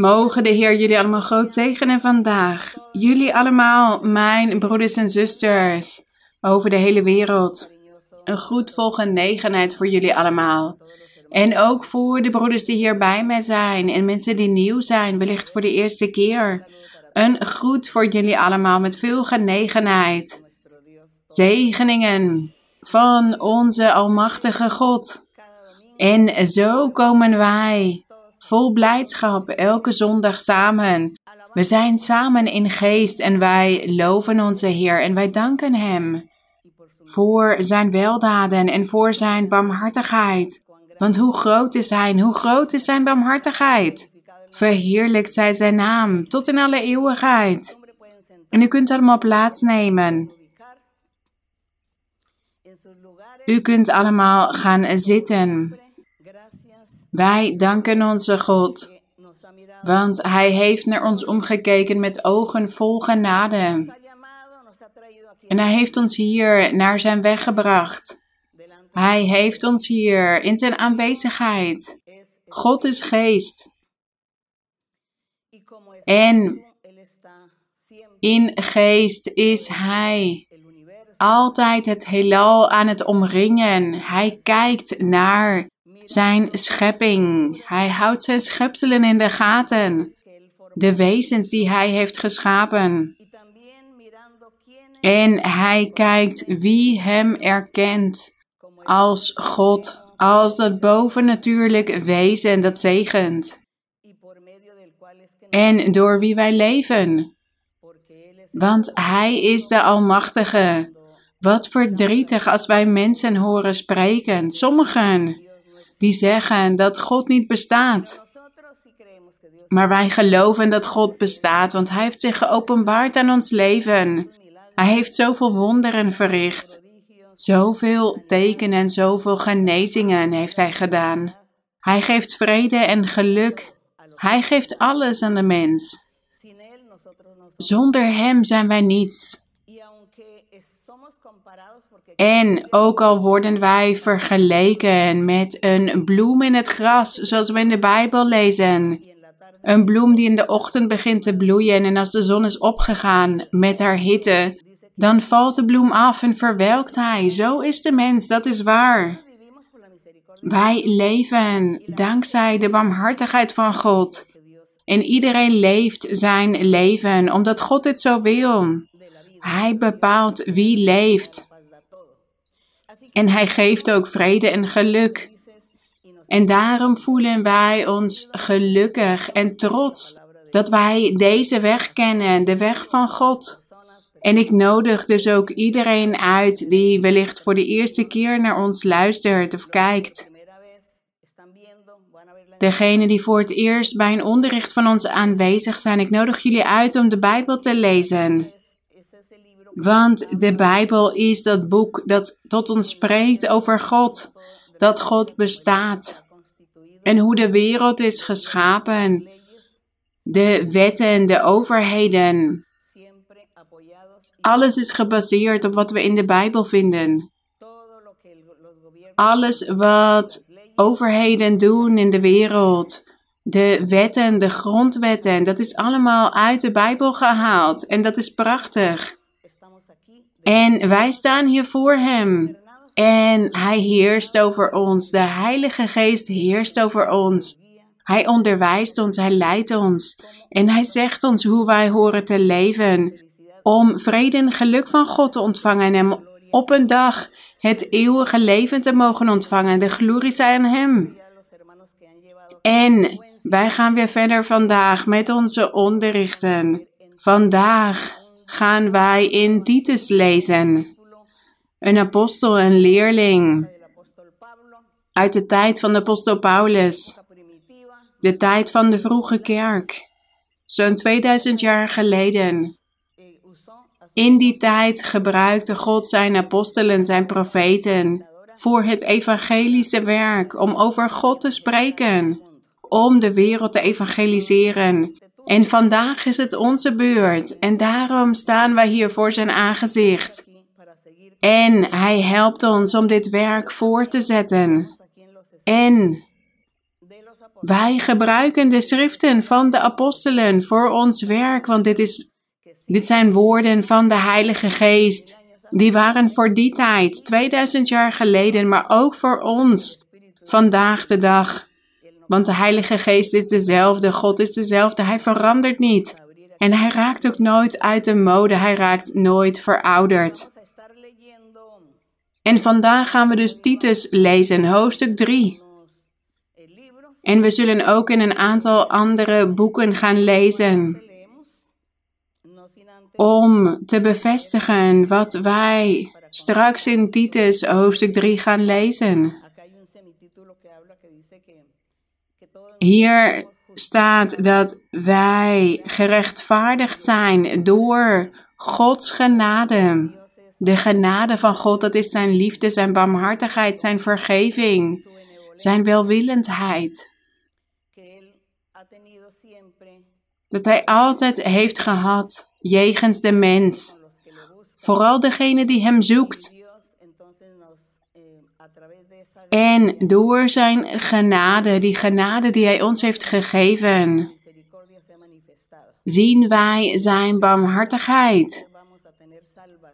Mogen de Heer jullie allemaal groot zegenen vandaag. Jullie allemaal, mijn broeders en zusters, over de hele wereld. Een goed volgenegenheid voor jullie allemaal. En ook voor de broeders die hier bij mij zijn en mensen die nieuw zijn, wellicht voor de eerste keer. Een groet voor jullie allemaal met veel genegenheid. Zegeningen van onze Almachtige God. En zo komen wij vol blijdschap elke zondag samen. We zijn samen in geest en wij loven onze Heer en wij danken Hem voor Zijn weldaden en voor Zijn barmhartigheid. Want hoe groot is Hij hoe groot is Zijn barmhartigheid? Verheerlijkt zij Zijn naam tot in alle eeuwigheid. En u kunt allemaal plaatsnemen. U kunt allemaal gaan zitten. Wij danken onze God, want Hij heeft naar ons omgekeken met ogen vol genade. En Hij heeft ons hier naar Zijn weg gebracht. Hij heeft ons hier in Zijn aanwezigheid. God is geest. En in geest is Hij altijd het heelal aan het omringen. Hij kijkt naar zijn schepping. Hij houdt zijn schepselen in de gaten. De wezens die hij heeft geschapen. En hij kijkt wie hem erkent als God, als dat bovennatuurlijk wezen dat zegent. En door wie wij leven. Want Hij is de Almachtige. Wat verdrietig als wij mensen horen spreken. Sommigen die zeggen dat God niet bestaat. Maar wij geloven dat God bestaat, want Hij heeft zich geopenbaard aan ons leven. Hij heeft zoveel wonderen verricht. Zoveel tekenen en zoveel genezingen heeft Hij gedaan. Hij geeft vrede en geluk. Hij geeft alles aan de mens. Zonder Hem zijn wij niets. En ook al worden wij vergeleken met een bloem in het gras, zoals we in de Bijbel lezen. Een bloem die in de ochtend begint te bloeien en als de zon is opgegaan met haar hitte, dan valt de bloem af en verwelkt hij. Zo is de mens, dat is waar. Wij leven dankzij de barmhartigheid van God. En iedereen leeft zijn leven omdat God dit zo wil. Hij bepaalt wie leeft. En hij geeft ook vrede en geluk. En daarom voelen wij ons gelukkig en trots dat wij deze weg kennen, de weg van God. En ik nodig dus ook iedereen uit die wellicht voor de eerste keer naar ons luistert of kijkt. Degene die voor het eerst bij een onderricht van ons aanwezig zijn, ik nodig jullie uit om de Bijbel te lezen. Want de Bijbel is dat boek dat tot ons spreekt over God, dat God bestaat en hoe de wereld is geschapen, de wetten, de overheden. Alles is gebaseerd op wat we in de Bijbel vinden. Alles wat overheden doen in de wereld, de wetten, de grondwetten, dat is allemaal uit de Bijbel gehaald en dat is prachtig. En wij staan hier voor Hem. En Hij heerst over ons. De Heilige Geest heerst over ons. Hij onderwijst ons, Hij leidt ons. En Hij zegt ons hoe wij horen te leven. Om vrede en geluk van God te ontvangen en op een dag het eeuwige leven te mogen ontvangen. De glorie zij aan Hem. En wij gaan weer verder vandaag met onze onderrichten. Vandaag gaan wij in Titus lezen. Een apostel, een leerling. Uit de tijd van de apostel Paulus. De tijd van de vroege kerk. Zo'n 2000 jaar geleden. In die tijd gebruikte God zijn apostelen, zijn profeten, voor het evangelische werk, om over God te spreken, om de wereld te evangeliseren. En vandaag is het onze beurt en daarom staan wij hier voor zijn aangezicht. En hij helpt ons om dit werk voor te zetten. En Wij gebruiken de schriften van de apostelen voor ons werk, want dit, is, dit zijn woorden van de Heilige Geest. Die waren voor die tijd, 2000 jaar geleden, maar ook voor ons, vandaag de dag. Want de Heilige Geest is dezelfde, God is dezelfde, Hij verandert niet. En Hij raakt ook nooit uit de mode, Hij raakt nooit verouderd. En vandaag gaan we dus Titus lezen, hoofdstuk 3. En we zullen ook in een aantal andere boeken gaan lezen. Om te bevestigen wat wij straks in Titus hoofdstuk 3 gaan lezen. Hier staat dat wij gerechtvaardigd zijn door Gods genade. De genade van God, dat is zijn liefde, zijn barmhartigheid, zijn vergeving, zijn welwillendheid. Dat hij altijd heeft gehad jegens de mens. Vooral degene die hem zoekt. En door zijn genade, die genade die hij ons heeft gegeven, zien wij zijn barmhartigheid.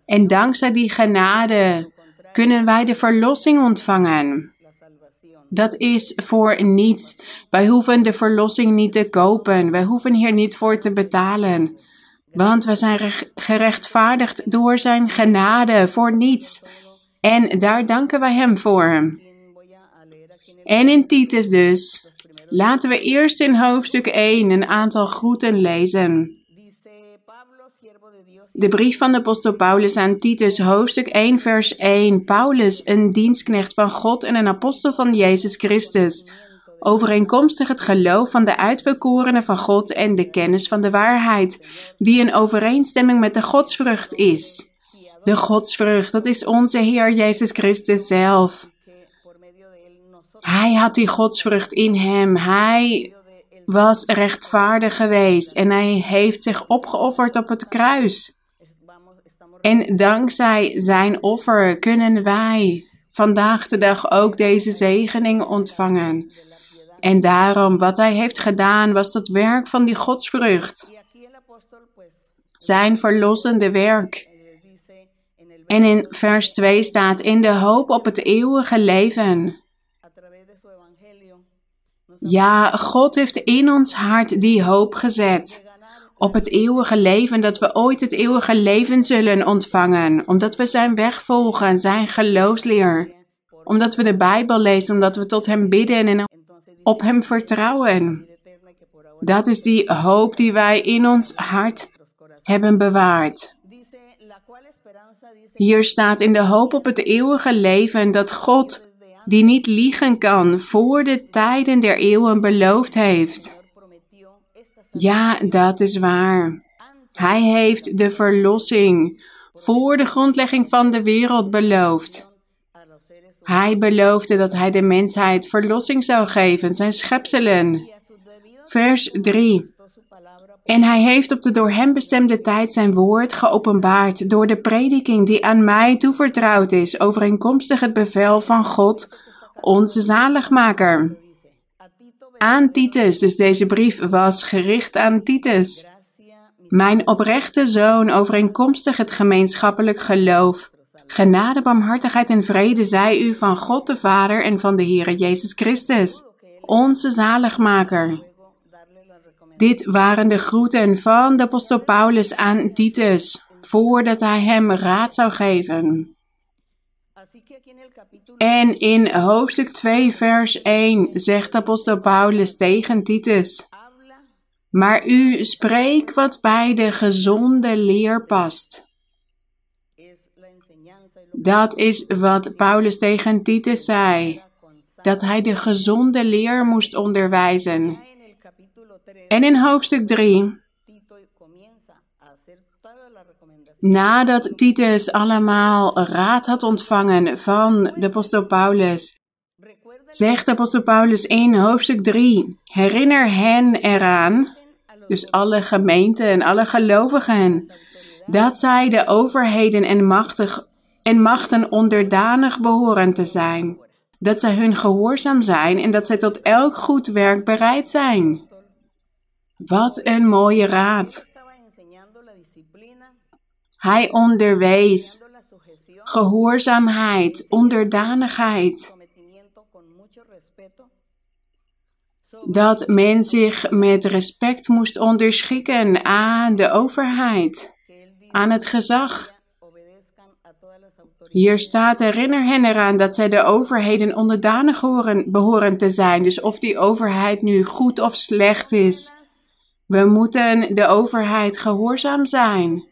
En dankzij die genade kunnen wij de verlossing ontvangen. Dat is voor niets. Wij hoeven de verlossing niet te kopen. Wij hoeven hier niet voor te betalen. Want we zijn gerechtvaardigd door zijn genade voor niets. En daar danken wij hem voor. En in Titus dus. Laten we eerst in hoofdstuk 1 een aantal groeten lezen. De brief van de apostel Paulus aan Titus, hoofdstuk 1, vers 1. Paulus, een dienstknecht van God en een apostel van Jezus Christus. Overeenkomstig het geloof van de uitverkorenen van God en de kennis van de waarheid, die in overeenstemming met de godsvrucht is. De godsvrucht, dat is onze Heer Jezus Christus zelf. Hij had die godsvrucht in hem. Hij was rechtvaardig geweest en hij heeft zich opgeofferd op het kruis. En dankzij zijn offer kunnen wij vandaag de dag ook deze zegening ontvangen. En daarom, wat hij heeft gedaan, was dat werk van die godsvrucht. Zijn verlossende werk. En in vers 2 staat: In de hoop op het eeuwige leven. Ja, God heeft in ons hart die hoop gezet op het eeuwige leven, dat we ooit het eeuwige leven zullen ontvangen, omdat we zijn weg volgen, zijn geloofsleer, omdat we de Bijbel lezen, omdat we tot Hem bidden en op Hem vertrouwen. Dat is die hoop die wij in ons hart hebben bewaard. Hier staat in de hoop op het eeuwige leven dat God, die niet liegen kan, voor de tijden der eeuwen beloofd heeft. Ja, dat is waar. Hij heeft de verlossing voor de grondlegging van de wereld beloofd. Hij beloofde dat hij de mensheid verlossing zou geven, zijn schepselen. Vers 3. En hij heeft op de door hem bestemde tijd zijn woord geopenbaard door de prediking die aan mij toevertrouwd is, overeenkomstig het bevel van God, onze zaligmaker aan Titus. Dus deze brief was gericht aan Titus. Mijn oprechte zoon, overeenkomstig het gemeenschappelijk geloof. Genade, barmhartigheid en vrede zij u van God de Vader en van de Heere Jezus Christus, onze zaligmaker. Dit waren de groeten van de apostel Paulus aan Titus, voordat hij hem raad zou geven. En in hoofdstuk 2, vers 1 zegt apostel Paulus tegen Titus: Maar u spreekt wat bij de gezonde leer past. Dat is wat Paulus tegen Titus zei: dat hij de gezonde leer moest onderwijzen. En in hoofdstuk 3 Nadat Titus allemaal raad had ontvangen van de apostel Paulus, zegt de apostel Paulus in hoofdstuk 3: Herinner hen eraan, dus alle gemeenten en alle gelovigen, dat zij de overheden en, machtig, en machten onderdanig behoren te zijn, Dat zij hun gehoorzaam zijn en dat zij tot elk goed werk bereid zijn. Wat een mooie raad. Hij onderwees gehoorzaamheid, onderdanigheid. Dat men zich met respect moest onderschikken aan de overheid, aan het gezag. Hier staat, herinner hen eraan dat zij de overheden onderdanig horen, behoren te zijn. Dus of die overheid nu goed of slecht is. We moeten de overheid gehoorzaam zijn.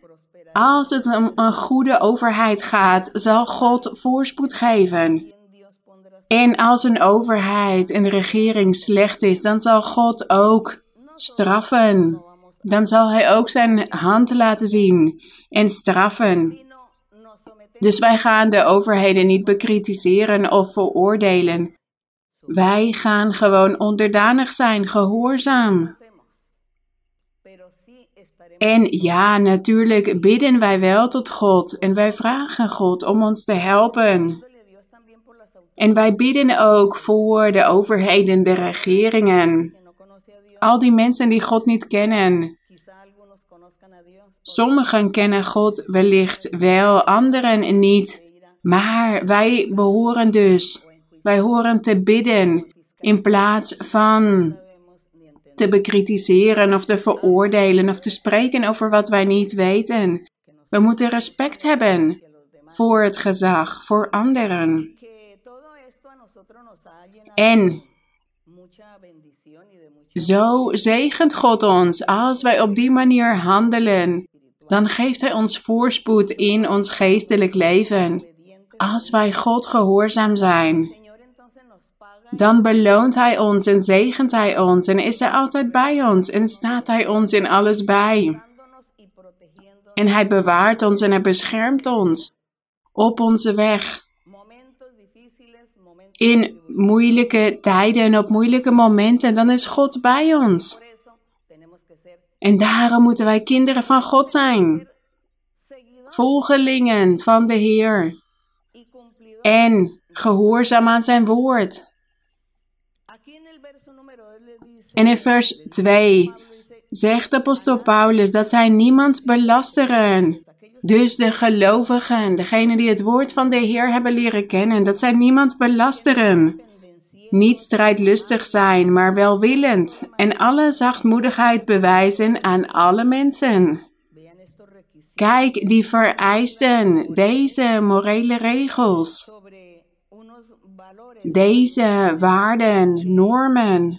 Als het om een goede overheid gaat, zal God voorspoed geven. En als een overheid, een regering slecht is, dan zal God ook straffen. Dan zal Hij ook zijn hand laten zien en straffen. Dus wij gaan de overheden niet bekritiseren of veroordelen. Wij gaan gewoon onderdanig zijn, gehoorzaam. En ja, natuurlijk bidden wij wel tot God en wij vragen God om ons te helpen. En wij bidden ook voor de overheden, de regeringen. Al die mensen die God niet kennen. Sommigen kennen God wellicht wel, anderen niet. Maar wij behoren dus, wij horen te bidden in plaats van te bekritiseren of te veroordelen of te spreken over wat wij niet weten. We moeten respect hebben voor het gezag, voor anderen. En zo zegent God ons als wij op die manier handelen. Dan geeft Hij ons voorspoed in ons geestelijk leven. Als wij God gehoorzaam zijn dan beloont Hij ons en zegent Hij ons en is Hij altijd bij ons en staat Hij ons in alles bij. En Hij bewaart ons en Hij beschermt ons op onze weg. In moeilijke tijden en op moeilijke momenten, dan is God bij ons. En daarom moeten wij kinderen van God zijn. Volgelingen van de Heer. En gehoorzaam aan zijn woord. En in vers 2 zegt apostel Paulus dat zij niemand belasteren. Dus de gelovigen, degenen die het woord van de Heer hebben leren kennen, dat zij niemand belasteren. Niet strijdlustig zijn, maar welwillend en alle zachtmoedigheid bewijzen aan alle mensen. Kijk, die vereisten deze morele regels, deze waarden, normen,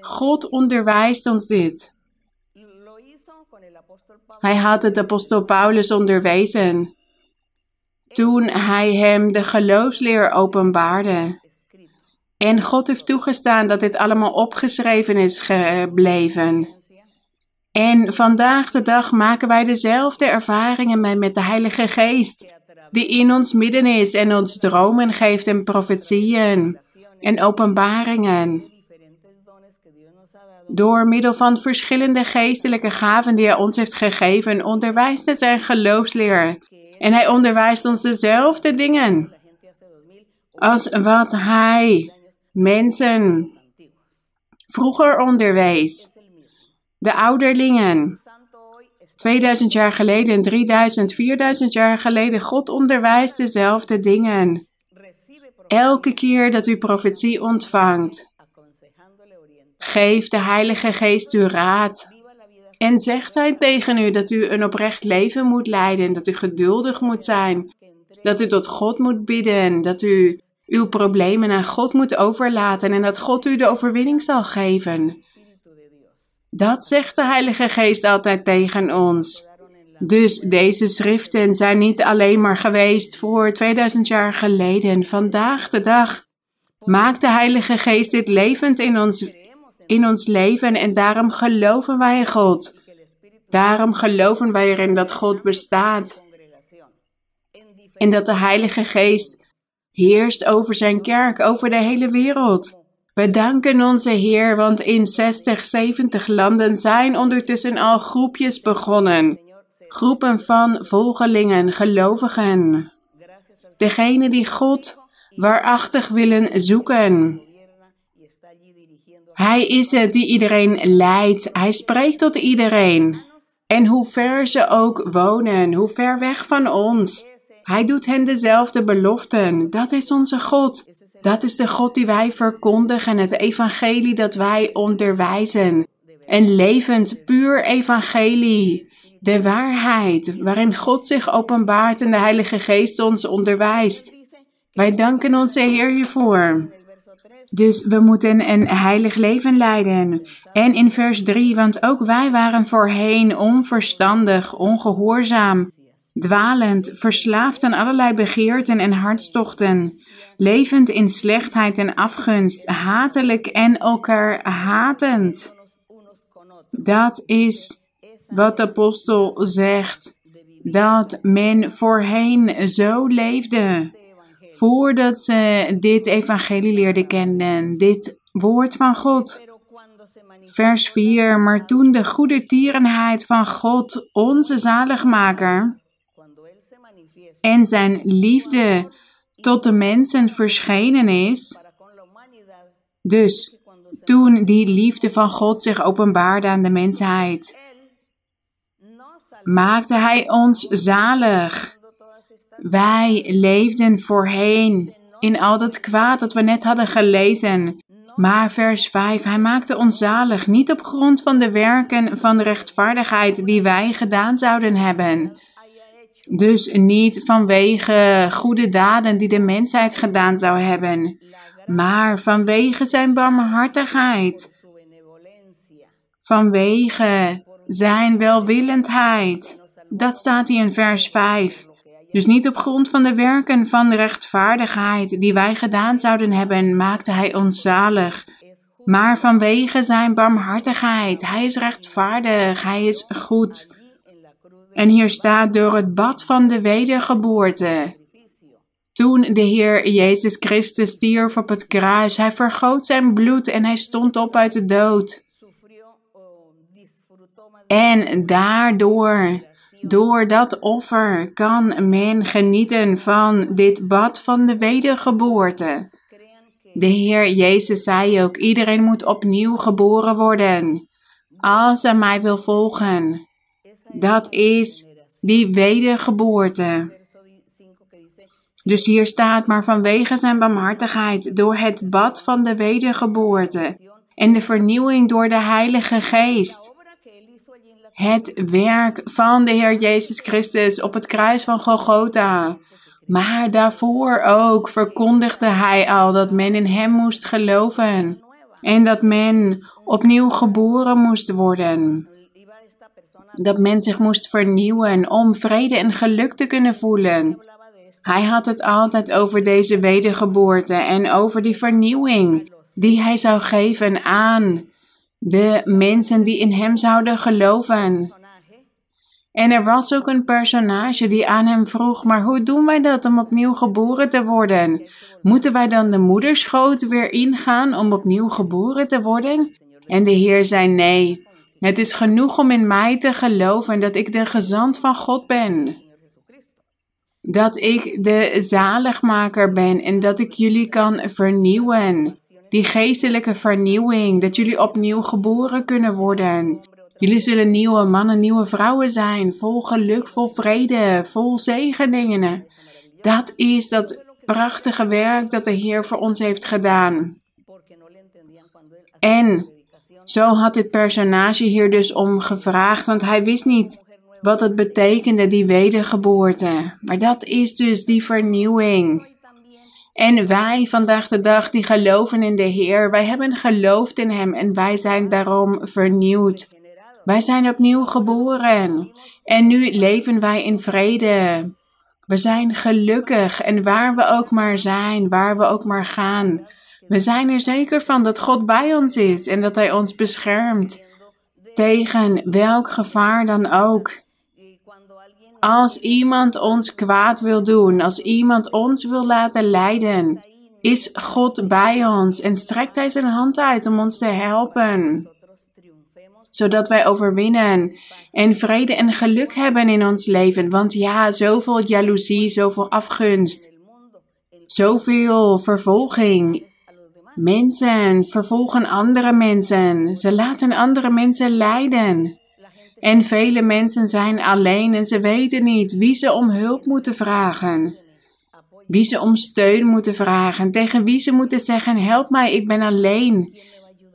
God onderwijst ons dit. Hij had het apostel Paulus onderwezen toen hij hem de geloofsleer openbaarde. En God heeft toegestaan dat dit allemaal opgeschreven is gebleven. En vandaag de dag maken wij dezelfde ervaringen met de Heilige Geest, die in ons midden is en ons dromen geeft en profetieën en openbaringen door middel van verschillende geestelijke gaven die hij ons heeft gegeven, onderwijst hij zijn geloofsleer. En hij onderwijst ons dezelfde dingen als wat hij mensen vroeger onderwees. De ouderlingen. 2000 jaar geleden, 3000, 4000 jaar geleden. God onderwijst dezelfde dingen. Elke keer dat u profetie ontvangt, Geef de Heilige Geest u raad. En zegt Hij tegen u dat u een oprecht leven moet leiden, dat u geduldig moet zijn, dat u tot God moet bidden, dat u uw problemen aan God moet overlaten en dat God u de overwinning zal geven. Dat zegt de Heilige Geest altijd tegen ons. Dus deze schriften zijn niet alleen maar geweest voor 2000 jaar geleden. Vandaag de dag maakt de Heilige Geest dit levend in ons in ons leven en daarom geloven wij in God. Daarom geloven wij erin dat God bestaat. En dat de Heilige Geest heerst over zijn kerk, over de hele wereld. We danken onze Heer, want in 60, 70 landen zijn ondertussen al groepjes begonnen. Groepen van volgelingen, gelovigen. Degene die God waarachtig willen zoeken. Hij is het die iedereen leidt. Hij spreekt tot iedereen. En hoe ver ze ook wonen, hoe ver weg van ons. Hij doet hen dezelfde beloften. Dat is onze God. Dat is de God die wij verkondigen, het evangelie dat wij onderwijzen. Een levend, puur evangelie. De waarheid, waarin God zich openbaart en de Heilige Geest ons onderwijst. Wij danken onze Heer hiervoor. Dus we moeten een heilig leven leiden. En in vers 3, want ook wij waren voorheen onverstandig, ongehoorzaam, dwalend, verslaafd aan allerlei begeerten en hartstochten, levend in slechtheid en afgunst, hatelijk en elkaar hatend. Dat is wat de apostel zegt, dat men voorheen zo leefde voordat ze dit evangelie leerden kennen, dit woord van God. Vers 4, maar toen de goede tierenheid van God, onze zaligmaker, en zijn liefde tot de mensen verschenen is, dus toen die liefde van God zich openbaarde aan de mensheid, maakte Hij ons zalig wij leefden voorheen in al dat kwaad dat we net hadden gelezen. Maar vers 5, hij maakte ons zalig, niet op grond van de werken van rechtvaardigheid die wij gedaan zouden hebben. Dus niet vanwege goede daden die de mensheid gedaan zou hebben, maar vanwege zijn barmhartigheid. Vanwege zijn welwillendheid. Dat staat hier in vers 5. Dus niet op grond van de werken van de rechtvaardigheid die wij gedaan zouden hebben, maakte Hij ons zalig. Maar vanwege Zijn barmhartigheid. Hij is rechtvaardig, Hij is goed. En hier staat door het bad van de wedergeboorte. Toen de Heer Jezus Christus stierf op het kruis, Hij vergoot zijn bloed en Hij stond op uit de dood. En daardoor door dat offer kan men genieten van dit bad van de wedergeboorte. De Heer Jezus zei ook: iedereen moet opnieuw geboren worden. Als hij mij wil volgen. Dat is die wedergeboorte. Dus hier staat, maar vanwege zijn barmhartigheid, door het bad van de wedergeboorte en de vernieuwing door de Heilige Geest het werk van de Heer Jezus Christus op het kruis van Golgotha. Maar daarvoor ook verkondigde hij al dat men in hem moest geloven en dat men opnieuw geboren moest worden. Dat men zich moest vernieuwen om vrede en geluk te kunnen voelen. Hij had het altijd over deze wedergeboorte en over die vernieuwing die hij zou geven aan de mensen die in hem zouden geloven. En er was ook een personage die aan hem vroeg: Maar hoe doen wij dat om opnieuw geboren te worden? Moeten wij dan de moederschoot weer ingaan om opnieuw geboren te worden? En de Heer zei: Nee. Het is genoeg om in mij te geloven dat ik de gezant van God ben. Dat ik de zaligmaker ben en dat ik jullie kan vernieuwen die geestelijke vernieuwing, dat jullie opnieuw geboren kunnen worden. Jullie zullen nieuwe mannen, nieuwe vrouwen zijn, vol geluk, vol vrede, vol zegeningen. Dat is dat prachtige werk dat de Heer voor ons heeft gedaan. En zo had dit personage hier dus om gevraagd, want hij wist niet wat het betekende, die wedergeboorte. Maar dat is dus die vernieuwing. En wij vandaag de dag die geloven in de Heer, wij hebben geloofd in Hem en wij zijn daarom vernieuwd. Wij zijn opnieuw geboren en nu leven wij in vrede. We zijn gelukkig en waar we ook maar zijn, waar we ook maar gaan. We zijn er zeker van dat God bij ons is en dat Hij ons beschermt tegen welk gevaar dan ook. Als iemand ons kwaad wil doen, als iemand ons wil laten lijden, is God bij ons en strekt Hij zijn hand uit om ons te helpen, zodat wij overwinnen en vrede en geluk hebben in ons leven. Want ja, zoveel jaloezie, zoveel afgunst, Zoveel vervolging. Mensen vervolgen andere mensen. Ze laten andere mensen lijden. En vele mensen zijn alleen en ze weten niet wie ze om hulp moeten vragen. Wie ze om steun moeten vragen. Tegen wie ze moeten zeggen: Help mij, ik ben alleen.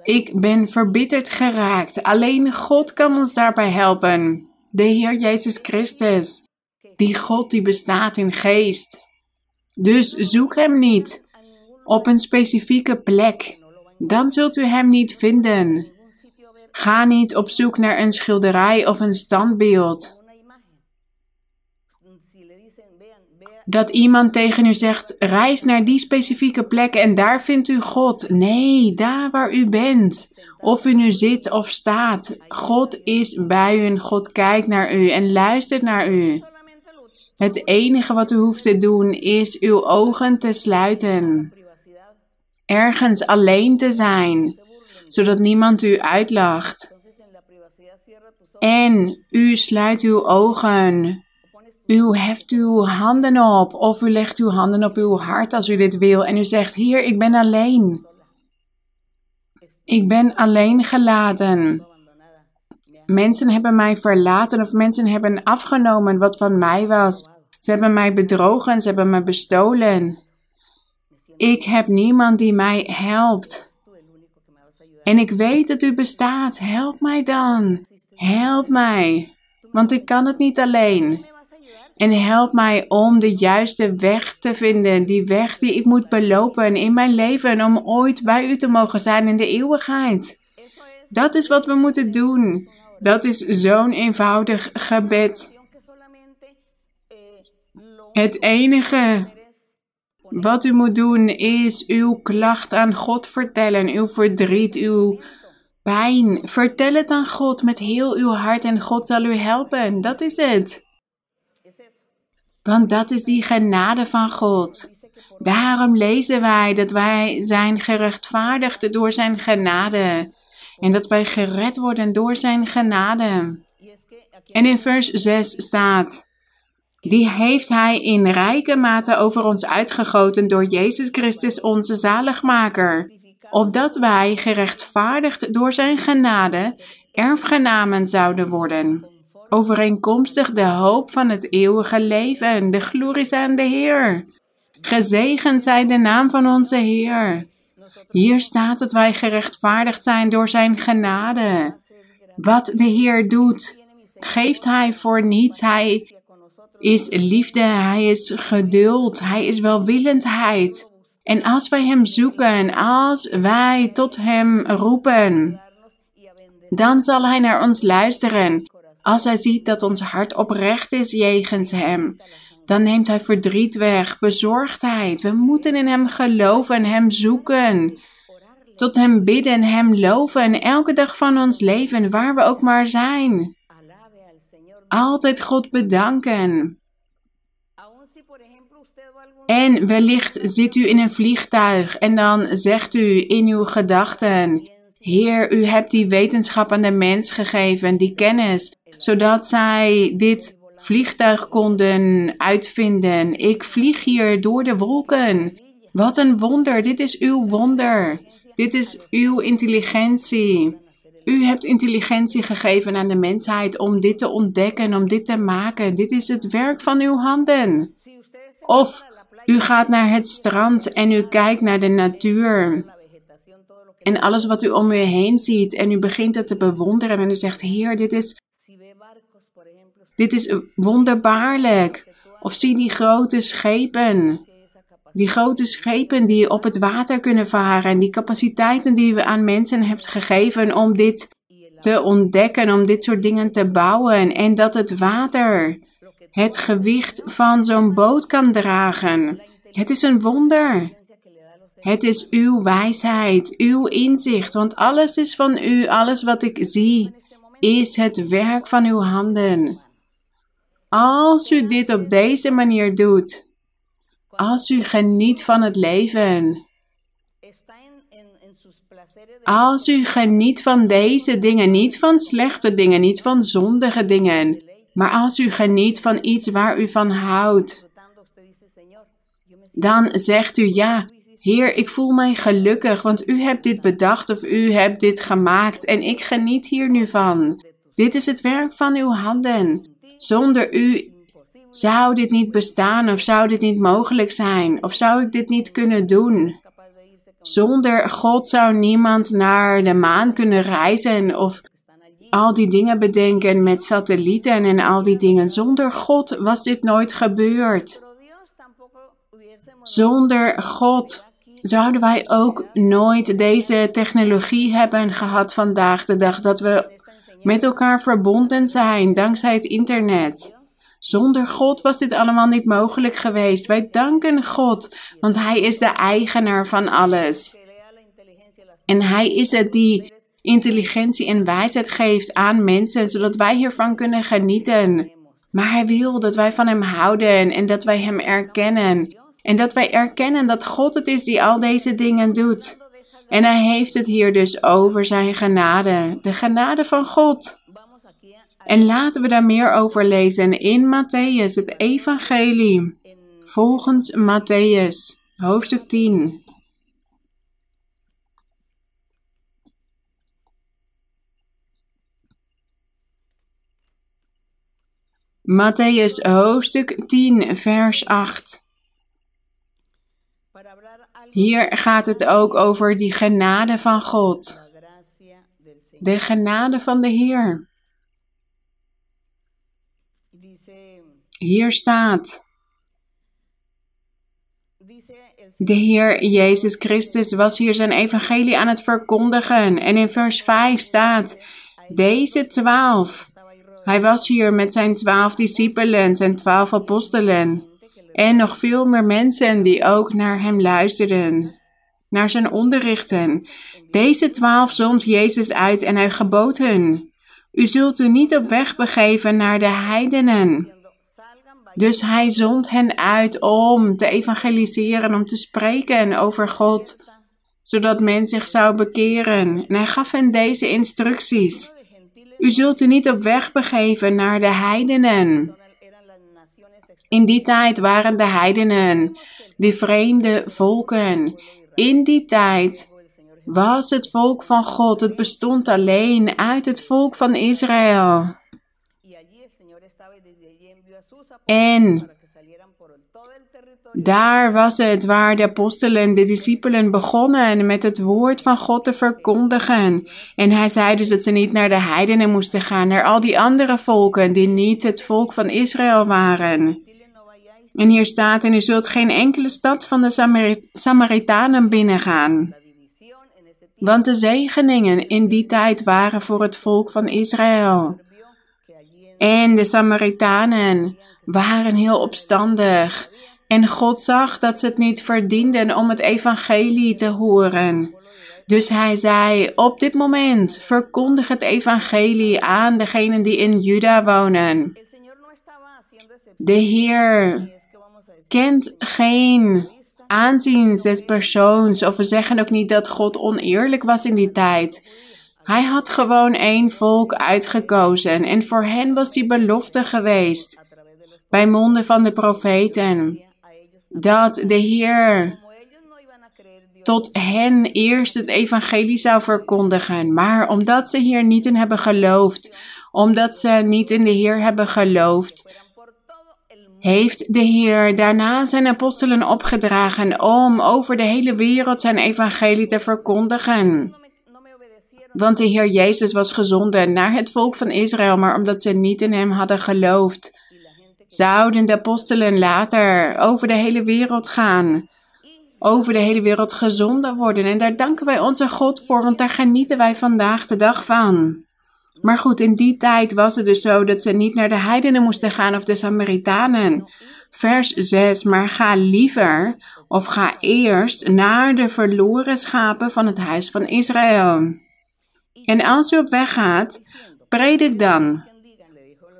Ik ben verbitterd geraakt. Alleen God kan ons daarbij helpen. De Heer Jezus Christus. Die God die bestaat in geest. Dus zoek Hem niet op een specifieke plek. Dan zult u Hem niet vinden. Ga niet op zoek naar een schilderij of een standbeeld. Dat iemand tegen u zegt: reis naar die specifieke plek en daar vindt u God. Nee, daar waar u bent. Of u nu zit of staat. God is bij u en God kijkt naar u en luistert naar u. Het enige wat u hoeft te doen is uw ogen te sluiten. Ergens alleen te zijn, zodat niemand u uitlacht. En u sluit uw ogen. U heft uw handen op of u legt uw handen op uw hart als u dit wil en u zegt: Hier, ik ben alleen. Ik ben alleen gelaten. Mensen hebben mij verlaten of mensen hebben afgenomen wat van mij was. Ze hebben mij bedrogen, ze hebben me bestolen. Ik heb niemand die mij helpt. En ik weet dat u bestaat. Help mij dan. Help mij. Want ik kan het niet alleen. En help mij om de juiste weg te vinden. Die weg die ik moet belopen in mijn leven. Om ooit bij u te mogen zijn in de eeuwigheid. Dat is wat we moeten doen. Dat is zo'n eenvoudig gebed. Het enige wat u moet doen is uw klacht aan God vertellen, uw verdriet, uw pijn. Vertel het aan God met heel uw hart en God zal u helpen. Dat is het. Want dat is die genade van God. Daarom lezen wij dat wij zijn gerechtvaardigd door zijn genade. En dat wij gered worden door zijn genade. En in vers 6 staat: Die heeft hij in rijke mate over ons uitgegoten door Jezus Christus, onze zaligmaker. Opdat wij gerechtvaardigd door zijn genade erfgenamen zouden worden. Overeenkomstig de hoop van het eeuwige leven, de glorie aan de Heer. Gezegend zij de naam van onze Heer. Hier staat dat wij gerechtvaardigd zijn door Zijn genade. Wat de Heer doet, geeft Hij voor niets. Hij is liefde, Hij is geduld, Hij is welwillendheid. En als wij Hem zoeken, als wij tot Hem roepen, dan zal Hij naar ons luisteren. Als Hij ziet dat ons hart oprecht is jegens Hem, dan neemt Hij verdriet weg, bezorgdheid. We moeten in Hem geloven, Hem zoeken. Tot Hem bidden, Hem loven, elke dag van ons leven, waar we ook maar zijn. Altijd God bedanken. En wellicht zit u in een vliegtuig en dan zegt u in uw gedachten: Heer, u hebt die wetenschap aan de mens gegeven, die kennis, zodat zij dit vliegtuig konden uitvinden. Ik vlieg hier door de wolken. Wat een wonder, dit is uw wonder. Dit is uw intelligentie. U hebt intelligentie gegeven aan de mensheid om dit te ontdekken, om dit te maken. Dit is het werk van uw handen. Of u gaat naar het strand en u kijkt naar de natuur. En alles wat u om u heen ziet en u begint het te bewonderen en u zegt, Heer, dit is dit is wonderbaarlijk. Of zie die grote schepen. Die grote schepen die op het water kunnen varen. En die capaciteiten die we aan mensen hebt gegeven om dit te ontdekken, om dit soort dingen te bouwen. En dat het water het gewicht van zo'n boot kan dragen. Het is een wonder. Het is uw wijsheid, uw inzicht, want alles is van u, alles wat ik zie, is het werk van uw handen. Als u dit op deze manier doet, als u geniet van het leven, als u geniet van deze dingen, niet van slechte dingen, niet van zondige dingen, maar als u geniet van iets waar u van houdt, dan zegt u ja. Heer, ik voel mij gelukkig, want u hebt dit bedacht of u hebt dit gemaakt en ik geniet hier nu van. Dit is het werk van uw handen. Zonder u zou dit niet bestaan of zou dit niet mogelijk zijn of zou ik dit niet kunnen doen. Zonder God zou niemand naar de maan kunnen reizen of al die dingen bedenken met satellieten en al die dingen. Zonder God was dit nooit gebeurd. Zonder God zouden wij ook nooit deze technologie hebben gehad vandaag de dag. Dat we met elkaar verbonden zijn dankzij het internet. Zonder God was dit allemaal niet mogelijk geweest. Wij danken God, want Hij is de eigenaar van alles. En Hij is het die intelligentie en wijsheid geeft aan mensen, zodat wij hiervan kunnen genieten. Maar Hij wil dat wij van Hem houden en dat wij Hem erkennen. En dat wij erkennen dat God het is die al deze dingen doet. En Hij heeft het hier dus over Zijn genade, de genade van God. En laten we daar meer over lezen in Matthäus, het Evangelie, volgens Matthäus, hoofdstuk 10. Matthäus hoofdstuk 10, vers 8. Hier gaat het ook over die genade van God. De genade van de Heer. Hier staat. De Heer Jezus Christus was hier zijn evangelie aan het verkondigen. En in vers 5 staat: Deze twaalf. Hij was hier met zijn twaalf discipelen, zijn twaalf apostelen. En nog veel meer mensen die ook naar hem luisterden, naar zijn onderrichten. Deze twaalf zond Jezus uit en hij gebood hun: U zult u niet op weg begeven naar de heidenen. Dus hij zond hen uit om te evangeliseren, om te spreken over God, zodat men zich zou bekeren. En hij gaf hen deze instructies. U zult u niet op weg begeven naar de heidenen. In die tijd waren de heidenen, die vreemde volken. In die tijd was het volk van God. Het bestond alleen uit het volk van Israël. En daar was het waar de apostelen, de discipelen begonnen met het woord van God te verkondigen. En hij zei dus dat ze niet naar de heidenen moesten gaan, naar al die andere volken die niet het volk van Israël waren. En hier staat, en u zult geen enkele stad van de Samaritanen binnengaan. Want de zegeningen in die tijd waren voor het volk van Israël. En de Samaritanen waren heel opstandig. En God zag dat ze het niet verdienden om het evangelie te horen. Dus hij zei: Op dit moment verkondig het evangelie aan degenen die in Juda wonen. De Heer kent geen aanzien des persoons, of we zeggen ook niet dat God oneerlijk was in die tijd. Hij had gewoon één volk uitgekozen en voor hen was die belofte geweest bij monden van de profeten dat de Heer tot hen eerst het evangelie zou verkondigen. Maar omdat ze hier niet in hebben geloofd, omdat ze niet in de Heer hebben geloofd, heeft de Heer daarna zijn apostelen opgedragen om over de hele wereld zijn evangelie te verkondigen. Want de Heer Jezus was gezonden naar het volk van Israël, maar omdat ze niet in Hem hadden geloofd, zouden de apostelen later over de hele wereld gaan. Over de hele wereld gezonden worden. En daar danken wij onze God voor, want daar genieten wij vandaag de dag van. Maar goed, in die tijd was het dus zo dat ze niet naar de heidenen moesten gaan of de Samaritanen. Vers 6, maar ga liever of ga eerst naar de verloren schapen van het huis van Israël. En als u op weg gaat, predik dan.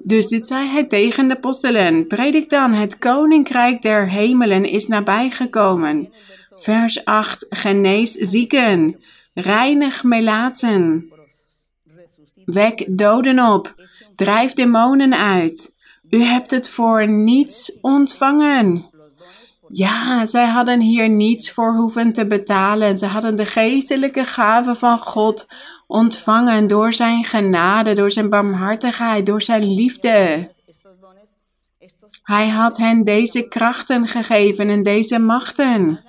Dus dit zei hij tegen de apostelen. Predik dan, het koninkrijk der hemelen is nabijgekomen. Vers 8, genees zieken, reinig melaatsen. Wek doden op, drijf demonen uit. U hebt het voor niets ontvangen. Ja, zij hadden hier niets voor hoeven te betalen. Ze hadden de geestelijke gave van God ontvangen door zijn genade, door zijn barmhartigheid, door zijn liefde. Hij had hen deze krachten gegeven en deze machten.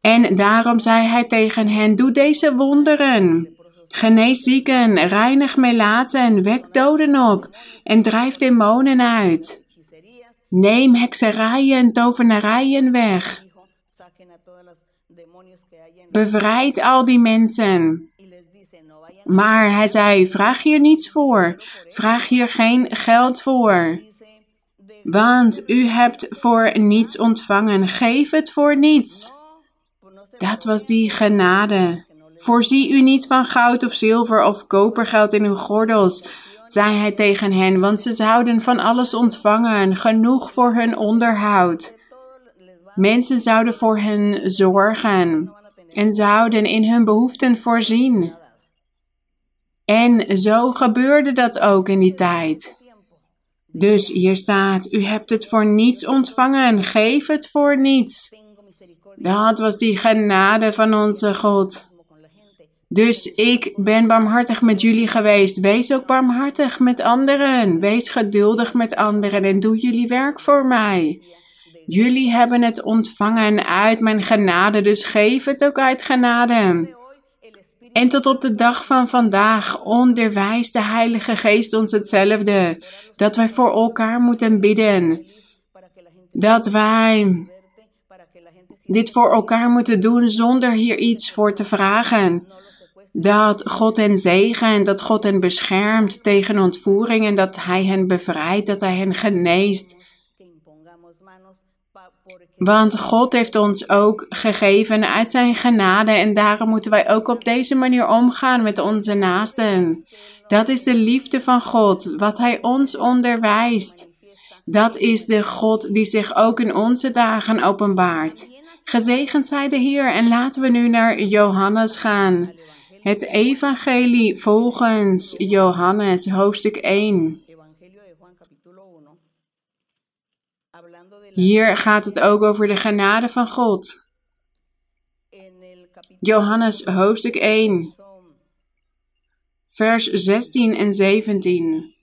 En daarom zei hij tegen hen: Doe deze wonderen. Genees zieken, reinig melaatsen, wek doden op en drijf demonen uit. Neem hekserijen en tovenarijen weg. Bevrijd al die mensen. Maar hij zei: Vraag hier niets voor. Vraag hier geen geld voor. Want u hebt voor niets ontvangen. Geef het voor niets. Dat was die genade. Voorzie u niet van goud of zilver of kopergeld in uw gordels, zei hij tegen hen, want ze zouden van alles ontvangen, genoeg voor hun onderhoud. Mensen zouden voor hen zorgen en zouden in hun behoeften voorzien. En zo gebeurde dat ook in die tijd. Dus hier staat: U hebt het voor niets ontvangen, geef het voor niets. Dat was die genade van onze God. Dus ik ben barmhartig met jullie geweest. Wees ook barmhartig met anderen. Wees geduldig met anderen en doe jullie werk voor mij. Jullie hebben het ontvangen uit mijn genade, dus geef het ook uit genade. En tot op de dag van vandaag onderwijst de Heilige Geest ons hetzelfde: dat wij voor elkaar moeten bidden. Dat wij dit voor elkaar moeten doen zonder hier iets voor te vragen. Dat God hen zegent, dat God hen beschermt tegen ontvoering en dat Hij hen bevrijdt, dat Hij hen geneest. Want God heeft ons ook gegeven uit zijn genade en daarom moeten wij ook op deze manier omgaan met onze naasten. Dat is de liefde van God, wat Hij ons onderwijst. Dat is de God die zich ook in onze dagen openbaart. Gezegend zij de Heer en laten we nu naar Johannes gaan. Het Evangelie volgens Johannes, hoofdstuk 1. Hier gaat het ook over de genade van God. Johannes hoofdstuk 1, vers 16 en 17.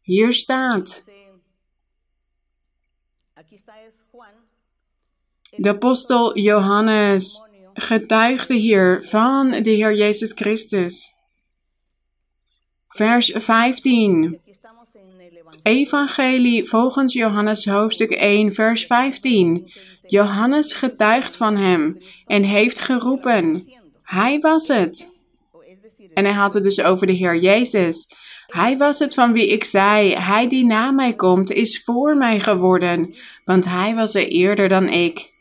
Hier staat. De apostel Johannes getuigde hier van de Heer Jezus Christus. Vers 15. Evangelie volgens Johannes hoofdstuk 1, vers 15. Johannes getuigt van hem en heeft geroepen: Hij was het. En hij had het dus over de Heer Jezus. Hij was het van wie ik zei: Hij die na mij komt, is voor mij geworden, want hij was er eerder dan ik.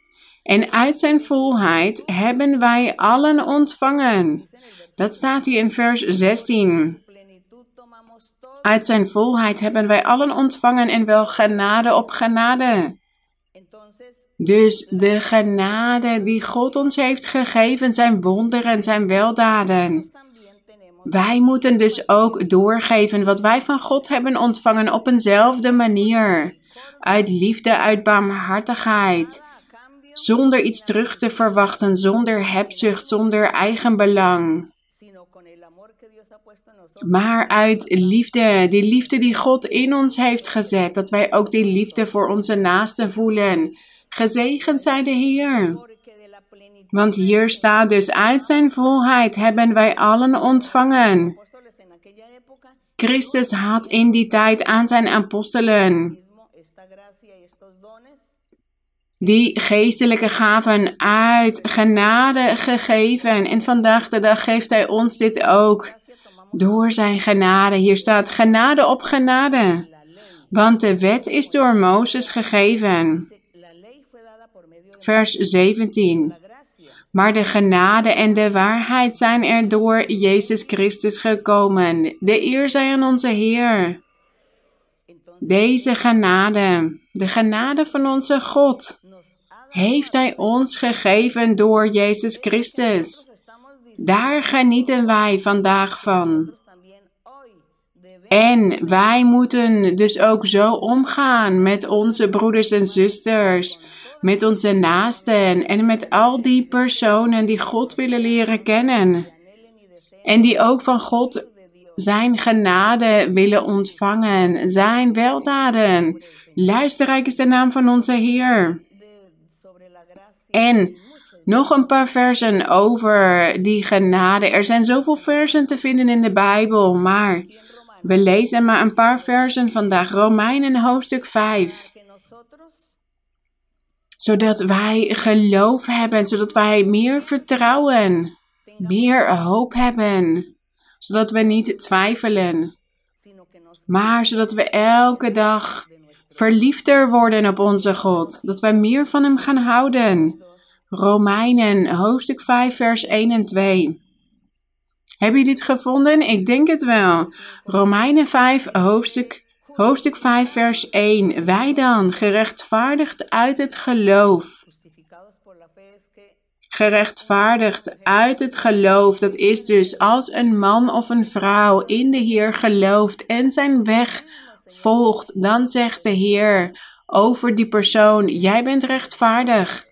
En uit zijn volheid hebben wij allen ontvangen. Dat staat hier in vers 16. Uit zijn volheid hebben wij allen ontvangen en wel genade op genade. Dus de genade die God ons heeft gegeven, zijn wonderen en zijn weldaden. Wij moeten dus ook doorgeven wat wij van God hebben ontvangen op eenzelfde manier. Uit liefde, uit barmhartigheid. Zonder iets terug te verwachten, zonder hebzucht, zonder eigenbelang maar uit liefde, die liefde die God in ons heeft gezet, dat wij ook die liefde voor onze naasten voelen. Gezegend zij de Heer. Want hier staat dus uit zijn volheid hebben wij allen ontvangen. Christus had in die tijd aan zijn apostelen die geestelijke gaven uit genade gegeven. En vandaag de dag geeft hij ons dit ook. Door zijn genade. Hier staat genade op genade. Want de wet is door Mozes gegeven. Vers 17. Maar de genade en de waarheid zijn er door Jezus Christus gekomen. De eer zij aan onze Heer. Deze genade, de genade van onze God, heeft Hij ons gegeven door Jezus Christus. Daar genieten wij vandaag van. En wij moeten dus ook zo omgaan met onze broeders en zusters, met onze naasten en met al die personen die God willen leren kennen. En die ook van God zijn genade willen ontvangen, zijn weldaden. Luisterrijk is de naam van onze Heer. En nog een paar versen over die genade. Er zijn zoveel versen te vinden in de Bijbel, maar we lezen maar een paar versen vandaag. Romeinen hoofdstuk 5. Zodat wij geloof hebben, zodat wij meer vertrouwen, meer hoop hebben. Zodat we niet twijfelen, maar zodat we elke dag verliefder worden op onze God. Dat wij meer van Hem gaan houden. Romeinen hoofdstuk 5 vers 1 en 2. Heb je dit gevonden? Ik denk het wel. Romeinen 5 hoofdstuk, hoofdstuk 5 vers 1. Wij dan, gerechtvaardigd uit het geloof. Gerechtvaardigd uit het geloof. Dat is dus als een man of een vrouw in de Heer gelooft en zijn weg volgt, dan zegt de Heer over die persoon: Jij bent rechtvaardig.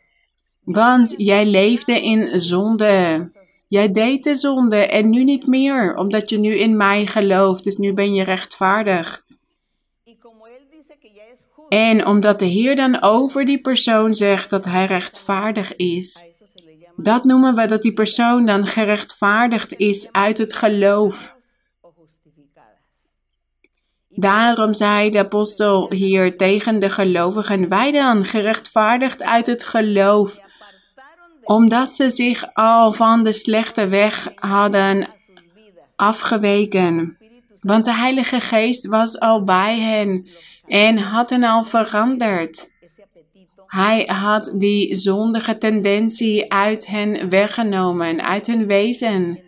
Want jij leefde in zonde. Jij deed de zonde en nu niet meer, omdat je nu in mij gelooft. Dus nu ben je rechtvaardig. En omdat de Heer dan over die persoon zegt dat hij rechtvaardig is, dat noemen we dat die persoon dan gerechtvaardigd is uit het geloof. Daarom zei de apostel hier tegen de gelovigen: Wij dan, gerechtvaardigd uit het geloof, omdat ze zich al van de slechte weg hadden afgeweken. Want de Heilige Geest was al bij hen en had hen al veranderd. Hij had die zondige tendentie uit hen weggenomen, uit hun wezen.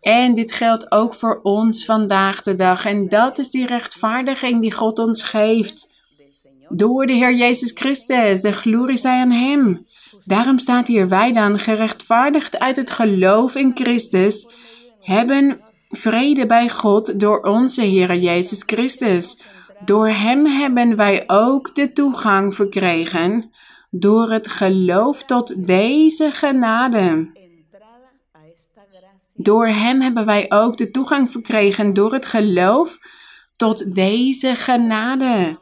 En dit geldt ook voor ons vandaag de dag. En dat is die rechtvaardiging die God ons geeft. Door de Heer Jezus Christus. De glorie zij aan Hem. Daarom staat hier: wij dan, gerechtvaardigd uit het geloof in Christus, hebben vrede bij God door onze Heer Jezus Christus. Door Hem hebben wij ook de toegang verkregen door het geloof tot deze genade. Door Hem hebben wij ook de toegang verkregen door het geloof tot deze genade.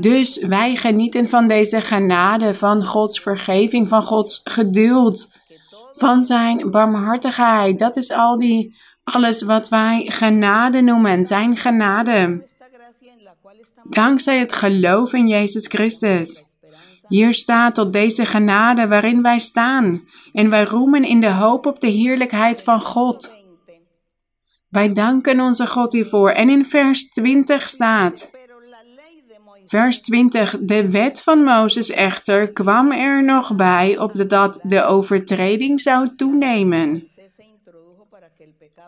Dus wij genieten van deze genade, van Gods vergeving, van Gods geduld, van Zijn barmhartigheid. Dat is al die, alles wat wij genade noemen, Zijn genade. Dankzij het geloof in Jezus Christus. Hier staat tot deze genade waarin wij staan en wij roemen in de hoop op de heerlijkheid van God. Wij danken onze God hiervoor. En in vers 20 staat, vers 20, de wet van Mozes echter kwam er nog bij opdat de overtreding zou toenemen.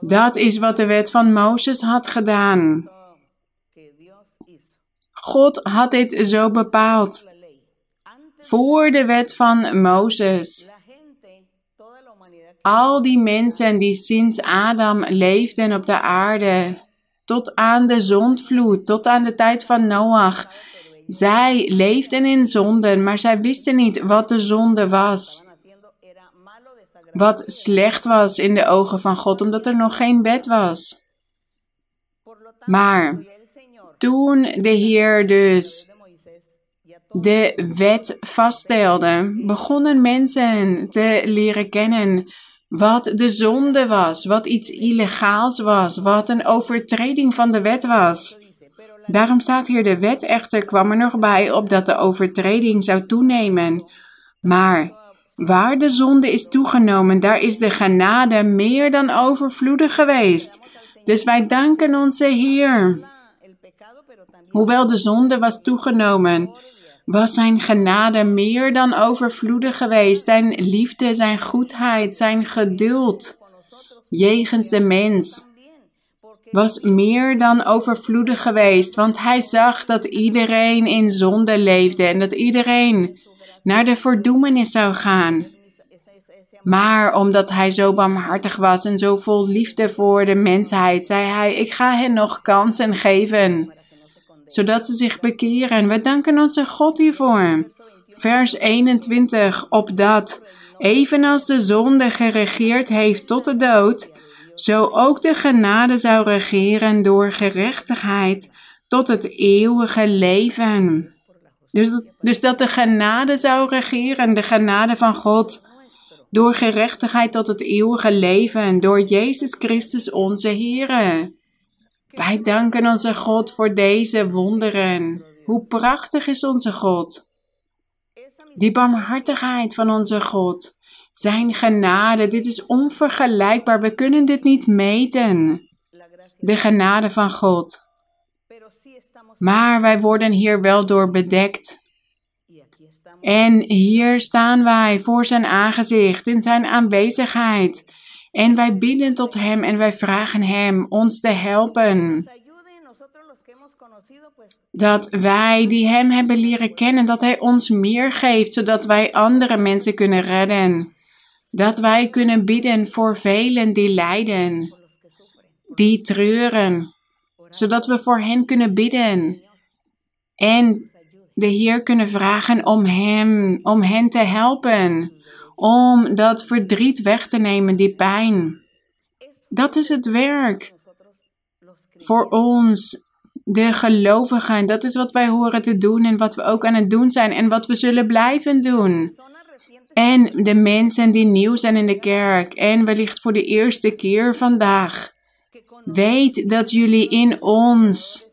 Dat is wat de wet van Mozes had gedaan. God had dit zo bepaald voor de wet van Mozes. Al die mensen die sinds Adam leefden op de aarde, tot aan de zondvloed, tot aan de tijd van Noach, zij leefden in zonden, maar zij wisten niet wat de zonde was. Wat slecht was in de ogen van God, omdat er nog geen wet was. Maar toen de Heer dus de wet vaststelde, begonnen mensen te leren kennen wat de zonde was, wat iets illegaals was, wat een overtreding van de wet was. Daarom staat hier de wet echter kwam er nog bij opdat de overtreding zou toenemen. Maar waar de zonde is toegenomen, daar is de genade meer dan overvloedig geweest. Dus wij danken onze Heer. Hoewel de zonde was toegenomen, was zijn genade meer dan overvloedig geweest. Zijn liefde, zijn goedheid, zijn geduld jegens de mens was meer dan overvloedig geweest, want hij zag dat iedereen in zonde leefde en dat iedereen naar de verdoemenis zou gaan. Maar omdat hij zo barmhartig was en zo vol liefde voor de mensheid, zei hij: Ik ga hen nog kansen geven, zodat ze zich bekeren. We danken onze God hiervoor. Vers 21: Opdat, evenals de zonde geregeerd heeft tot de dood, zo ook de genade zou regeren door gerechtigheid tot het eeuwige leven. Dus dat, dus dat de genade zou regeren, de genade van God, door gerechtigheid tot het eeuwige leven, door Jezus Christus onze Heer. Wij danken onze God voor deze wonderen. Hoe prachtig is onze God. Die barmhartigheid van onze God. Zijn genade, dit is onvergelijkbaar. We kunnen dit niet meten. De genade van God. Maar wij worden hier wel door bedekt. En hier staan wij voor zijn aangezicht, in zijn aanwezigheid. En wij bidden tot hem en wij vragen hem ons te helpen. Dat wij die hem hebben leren kennen, dat hij ons meer geeft, zodat wij andere mensen kunnen redden. Dat wij kunnen bidden voor velen die lijden, die treuren, zodat we voor hen kunnen bidden. En de Heer kunnen vragen om hem, om hen te helpen, om dat verdriet weg te nemen, die pijn. Dat is het werk voor ons, de gelovigen. Dat is wat wij horen te doen en wat we ook aan het doen zijn en wat we zullen blijven doen. En de mensen die nieuw zijn in de kerk en wellicht voor de eerste keer vandaag. Weet dat jullie in ons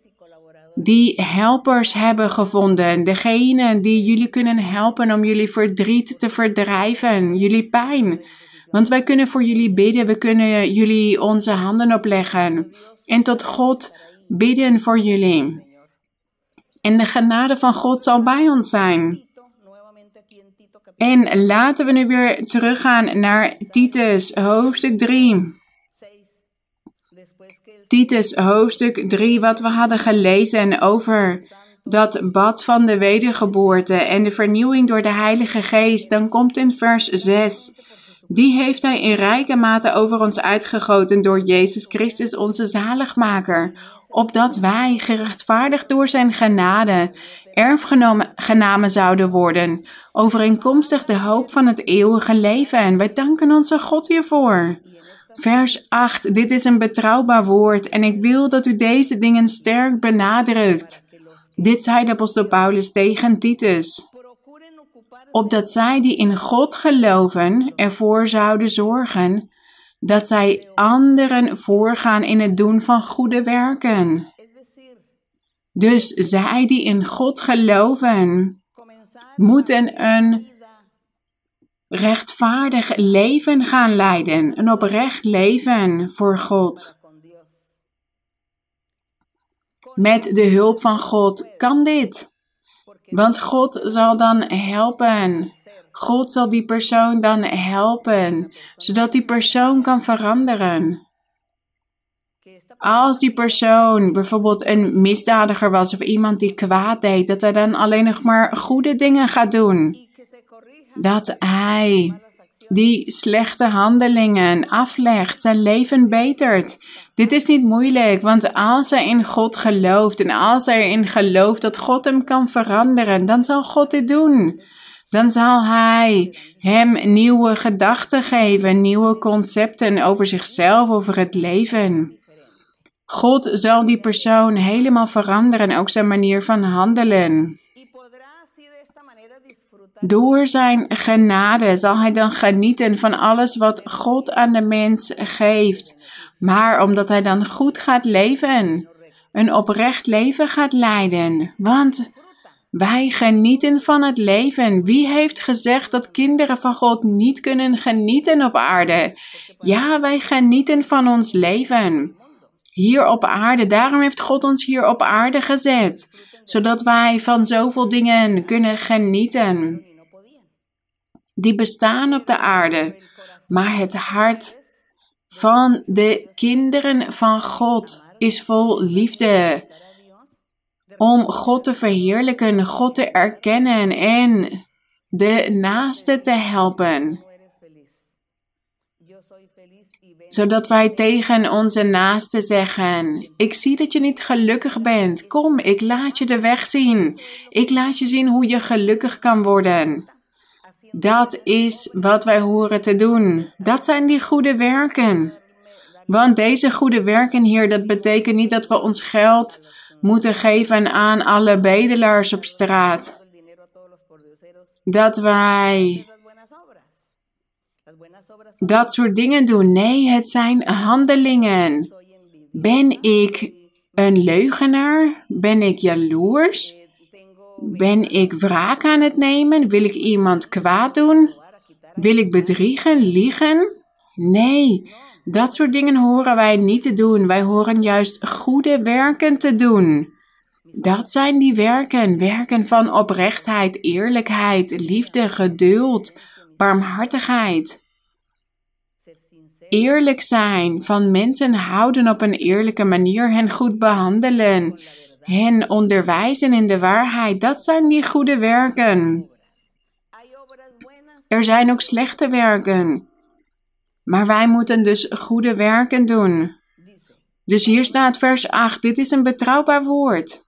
die helpers hebben gevonden. Degene die jullie kunnen helpen om jullie verdriet te verdrijven, jullie pijn. Want wij kunnen voor jullie bidden, we kunnen jullie onze handen opleggen en tot God bidden voor jullie. En de genade van God zal bij ons zijn. En laten we nu weer teruggaan naar Titus, hoofdstuk 3. Titus hoofdstuk 3, wat we hadden gelezen over dat bad van de wedergeboorte en de vernieuwing door de Heilige Geest, dan komt in vers 6. Die heeft Hij in rijke mate over ons uitgegoten door Jezus Christus, onze zaligmaker, opdat wij, gerechtvaardigd door Zijn genade, erfgenamen zouden worden, overeenkomstig de hoop van het eeuwige leven. En wij danken onze God hiervoor. Vers 8. Dit is een betrouwbaar woord en ik wil dat u deze dingen sterk benadrukt. Dit zei de apostel Paulus tegen Titus. Opdat zij die in God geloven ervoor zouden zorgen dat zij anderen voorgaan in het doen van goede werken. Dus zij die in God geloven, moeten een rechtvaardig leven gaan leiden, een oprecht leven voor God. Met de hulp van God kan dit. Want God zal dan helpen. God zal die persoon dan helpen, zodat die persoon kan veranderen. Als die persoon bijvoorbeeld een misdadiger was of iemand die kwaad deed, dat hij dan alleen nog maar goede dingen gaat doen dat hij die slechte handelingen aflegt, zijn leven betert. Dit is niet moeilijk, want als hij in God gelooft en als hij erin gelooft dat God hem kan veranderen, dan zal God dit doen. Dan zal hij hem nieuwe gedachten geven, nieuwe concepten over zichzelf, over het leven. God zal die persoon helemaal veranderen, ook zijn manier van handelen. Door zijn genade zal hij dan genieten van alles wat God aan de mens geeft. Maar omdat hij dan goed gaat leven, een oprecht leven gaat leiden. Want wij genieten van het leven. Wie heeft gezegd dat kinderen van God niet kunnen genieten op aarde? Ja, wij genieten van ons leven. Hier op aarde, daarom heeft God ons hier op aarde gezet, zodat wij van zoveel dingen kunnen genieten die bestaan op de aarde, maar het hart van de kinderen van God is vol liefde. Om God te verheerlijken, God te erkennen en de naaste te helpen. Zodat wij tegen onze naasten zeggen: Ik zie dat je niet gelukkig bent. Kom, ik laat je de weg zien. Ik laat je zien hoe je gelukkig kan worden. Dat is wat wij horen te doen. Dat zijn die goede werken. Want deze goede werken hier, dat betekent niet dat we ons geld moeten geven aan alle bedelaars op straat. Dat wij dat soort dingen doen. Nee, het zijn handelingen. Ben ik een leugenaar? Ben ik jaloers? Ben ik wraak aan het nemen? Wil ik iemand kwaad doen? Wil ik bedriegen, liegen? Nee, dat soort dingen horen wij niet te doen. Wij horen juist goede werken te doen. Dat zijn die werken. Werken van oprechtheid, eerlijkheid, liefde, geduld, barmhartigheid. Eerlijk zijn, van mensen houden op een eerlijke manier, hen goed behandelen, hen onderwijzen in de waarheid. Dat zijn die goede werken. Er zijn ook slechte werken. Maar wij moeten dus goede werken doen. Dus hier staat vers 8. Dit is een betrouwbaar woord.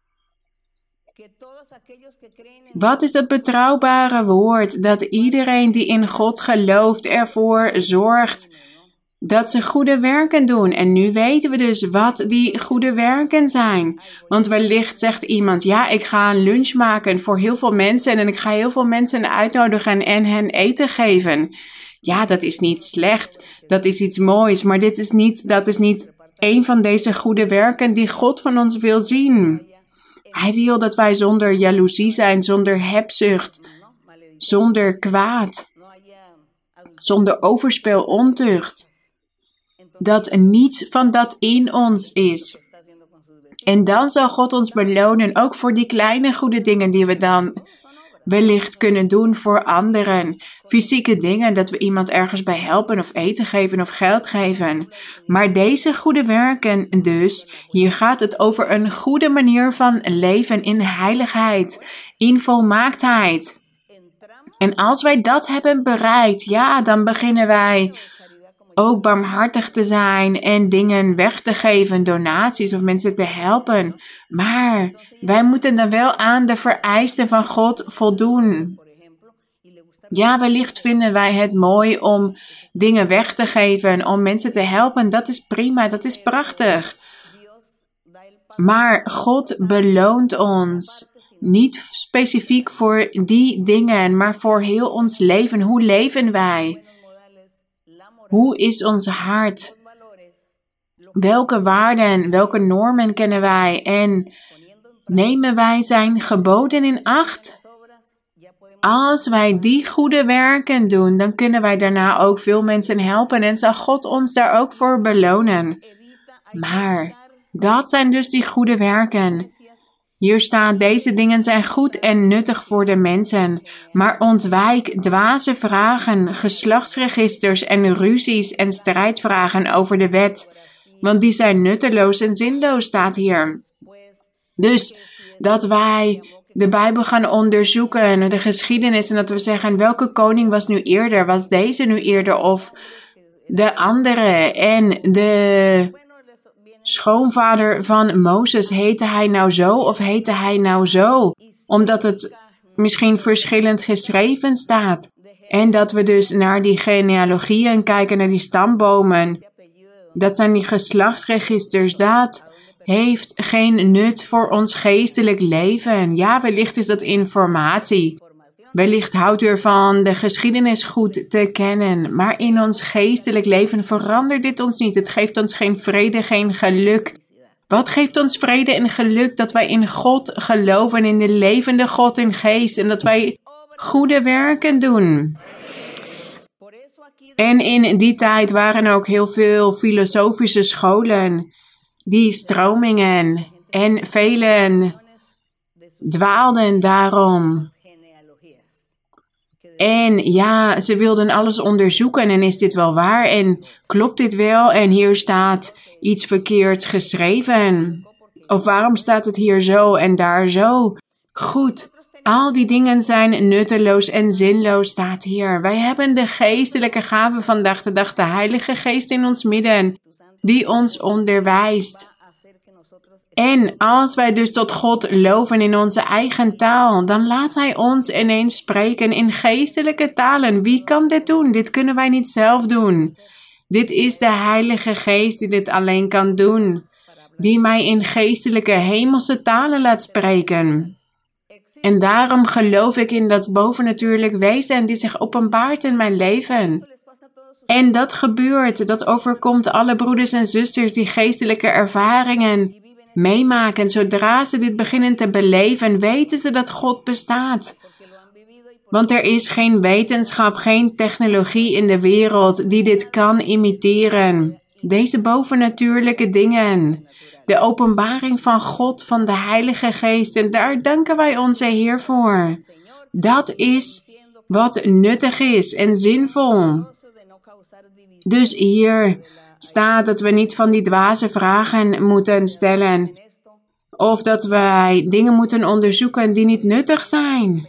Wat is dat betrouwbare woord dat iedereen die in God gelooft ervoor zorgt dat ze goede werken doen. En nu weten we dus wat die goede werken zijn. Want wellicht zegt iemand: Ja, ik ga een lunch maken voor heel veel mensen en ik ga heel veel mensen uitnodigen en hen eten geven. Ja, dat is niet slecht, dat is iets moois, maar dit is niet, dat is niet een van deze goede werken die God van ons wil zien. Hij wil dat wij zonder jaloezie zijn, zonder hebzucht, zonder kwaad, zonder overspel, ontucht dat niets van dat in ons is. En dan zal God ons belonen, ook voor die kleine goede dingen die we dan wellicht kunnen doen voor anderen. Fysieke dingen, dat we iemand ergens bij helpen of eten geven of geld geven. Maar deze goede werken dus, hier gaat het over een goede manier van leven in heiligheid, in volmaaktheid. En als wij dat hebben bereikt, ja, dan beginnen wij ook barmhartig te zijn en dingen weg te geven, donaties of mensen te helpen. Maar wij moeten dan wel aan de vereisten van God voldoen. Ja, wellicht vinden wij het mooi om dingen weg te geven, om mensen te helpen. Dat is prima, dat is prachtig. Maar God beloont ons niet specifiek voor die dingen, maar voor heel ons leven. Hoe leven wij? Hoe is ons hart? Welke waarden, welke normen kennen wij en nemen wij zijn geboden in acht? Als wij die goede werken doen, dan kunnen wij daarna ook veel mensen helpen en zal God ons daar ook voor belonen. Maar dat zijn dus die goede werken. Hier staat: deze dingen zijn goed en nuttig voor de mensen, maar ontwijk dwaze vragen, geslachtsregisters en ruzies en strijdvragen over de wet, want die zijn nutteloos en zinloos, staat hier. Dus dat wij de Bijbel gaan onderzoeken, de geschiedenis, en dat we zeggen: welke koning was nu eerder? Was deze nu eerder of de andere? En de schoonvader van Mozes, heette hij nou zo of heette hij nou zo? Omdat het misschien verschillend geschreven staat. En dat we dus naar die genealogieën kijken, naar die stambomen. Dat zijn die geslachtsregisters. Dat heeft geen nut voor ons geestelijk leven. Ja, wellicht is dat informatie. Wellicht houdt u ervan de geschiedenis goed te kennen, maar in ons geestelijk leven verandert dit ons niet. Het geeft ons geen vrede, geen geluk. Wat geeft ons vrede en geluk? Dat wij in God geloven, in de levende God in geest en dat wij goede werken doen. En in die tijd waren ook heel veel filosofische scholen, die stromingen en velen dwaalden daarom. En ja, ze wilden alles onderzoeken en is dit wel waar en klopt dit wel en hier staat iets verkeerds geschreven. Of waarom staat het hier zo en daar zo? Goed, Al die dingen zijn nutteloos en zinloos, staat hier. Wij hebben de geestelijke gave vandaag de dag, de Heilige Geest in ons midden, die ons onderwijst. En als wij dus tot God loven in onze eigen taal, dan laat Hij ons ineens spreken in geestelijke talen. Wie kan dit doen? Dit kunnen wij niet zelf doen. Dit is de Heilige Geest die dit alleen kan doen, die mij in geestelijke hemelse talen laat spreken. En daarom geloof ik in dat bovennatuurlijk wezen die zich openbaart in mijn leven. En dat gebeurt, dat overkomt alle broeders en zusters die geestelijke ervaringen meemaken. Zodra ze dit beginnen te beleven, weten ze dat God bestaat. Want er is geen wetenschap, geen technologie in de wereld die dit kan imiteren. Deze bovennatuurlijke dingen. De openbaring van God, van de Heilige Geest. En daar danken wij onze Heer voor. Dat is wat nuttig is en zinvol. Dus hier staat dat we niet van die dwaze vragen moeten stellen. Of dat wij dingen moeten onderzoeken die niet nuttig zijn.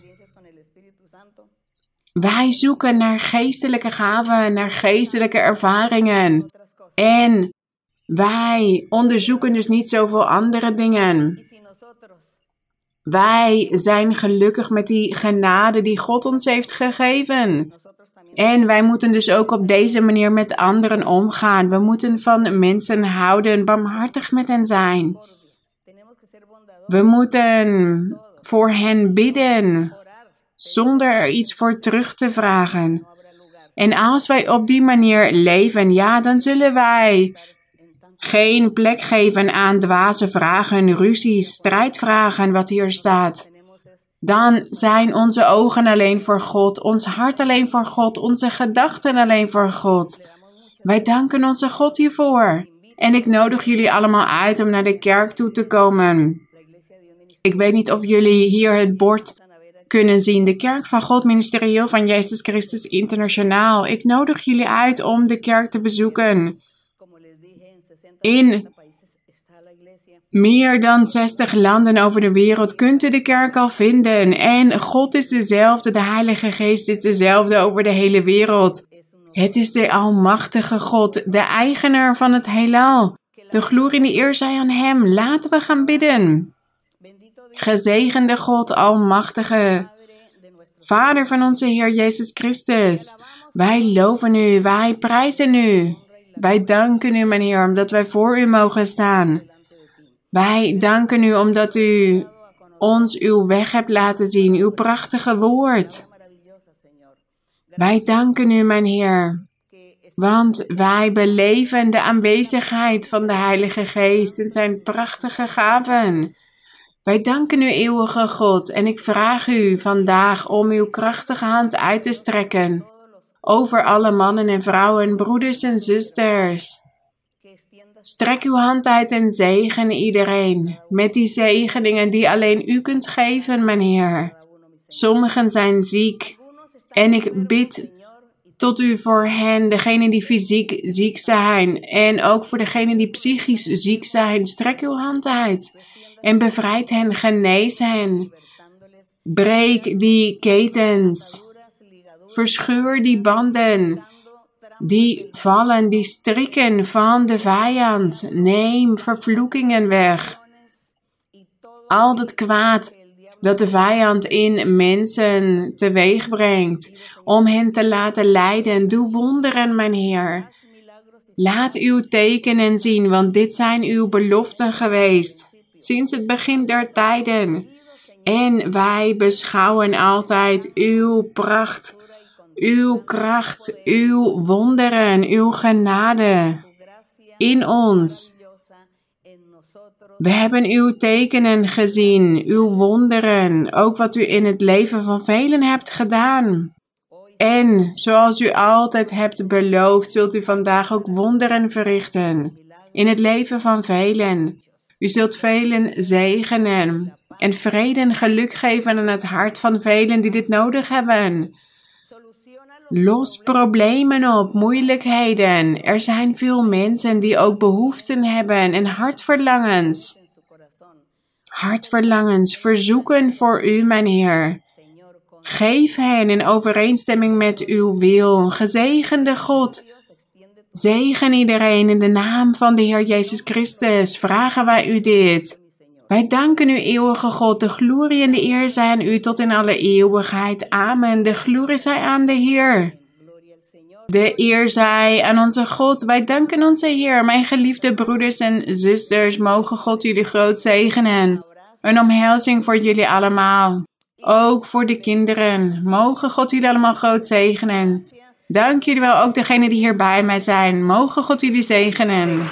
Wij zoeken naar geestelijke gaven, naar geestelijke ervaringen. En wij onderzoeken dus niet zoveel andere dingen. Wij zijn gelukkig met die genade die God ons heeft gegeven. En wij moeten dus ook op deze manier met anderen omgaan. We moeten van mensen houden, barmhartig met hen zijn. We moeten voor hen bidden, zonder er iets voor terug te vragen. En als wij op die manier leven, ja, dan zullen wij geen plek geven aan dwaze vragen, ruzies, strijdvragen, wat hier staat. Dan zijn onze ogen alleen voor God, ons hart alleen voor God, onze gedachten alleen voor God. Wij danken onze God hiervoor. En ik nodig jullie allemaal uit om naar de kerk toe te komen. Ik weet niet of jullie hier het bord kunnen zien. De Kerk van God Ministerieel van Jezus Christus Internationaal. Ik nodig jullie uit om de kerk te bezoeken. In meer dan 60 landen over de wereld kunt u de kerk al vinden. En God is dezelfde, de Heilige Geest is dezelfde over de hele wereld. Het is de Almachtige God, de eigenaar van het heelal. De glorie en de eer zij aan Hem. Laten we gaan bidden. Gezegende God, Almachtige, Vader van onze Heer Jezus Christus, wij loven U, wij prijzen U. Wij danken U, mijn Heer, omdat wij voor U mogen staan. Wij danken U omdat U ons uw weg hebt laten zien, uw prachtige woord. Wij danken U, mijn Heer, want wij beleven de aanwezigheid van de Heilige Geest en zijn prachtige gaven. Wij danken U, eeuwige God, en ik vraag U vandaag om uw krachtige hand uit te strekken over alle mannen en vrouwen, broeders en zusters. Strek uw hand uit en zegen iedereen met die zegeningen die alleen U kunt geven, mijn Heer. Sommigen zijn ziek en ik bid tot U voor hen, degenen die fysiek ziek zijn en ook voor degenen die psychisch ziek zijn. Strek uw hand uit en bevrijd hen, genees hen. Breek die ketens. Verscheur die banden. Die vallen, die strikken van de vijand. Neem vervloekingen weg. Al dat kwaad dat de vijand in mensen teweeg brengt, om hen te laten lijden. Doe wonderen, mijn Heer. Laat uw tekenen zien, want dit zijn uw beloften geweest sinds het begin der tijden. En wij beschouwen altijd uw pracht, uw kracht, uw wonderen, uw genade in ons. We hebben uw tekenen gezien, uw wonderen, ook wat u in het leven van velen hebt gedaan. En zoals u altijd hebt beloofd, zult u vandaag ook wonderen verrichten in het leven van velen. U zult velen zegenen en vrede en geluk geven aan het hart van velen die dit nodig hebben. Los problemen op, moeilijkheden. Er zijn veel mensen die ook behoeften hebben en hartverlangens. hartverlangens, verzoeken voor u, mijn Heer. Geef hen in overeenstemming met uw wil. Gezegende God. Zegen iedereen in de naam van de Heer Jezus Christus. Vragen wij u dit. Wij danken u, eeuwige God. De glorie en de eer zijn u tot in alle eeuwigheid. Amen. De glorie zij aan de Heer. De eer zij aan onze God. Wij danken onze Heer. Mijn geliefde broeders en zusters, mogen God jullie groot zegenen. Een omhelzing voor jullie allemaal. Ook voor de kinderen. Mogen God jullie allemaal groot zegenen. Dank jullie wel, ook degenen die hier bij mij zijn. Mogen God jullie zegenen.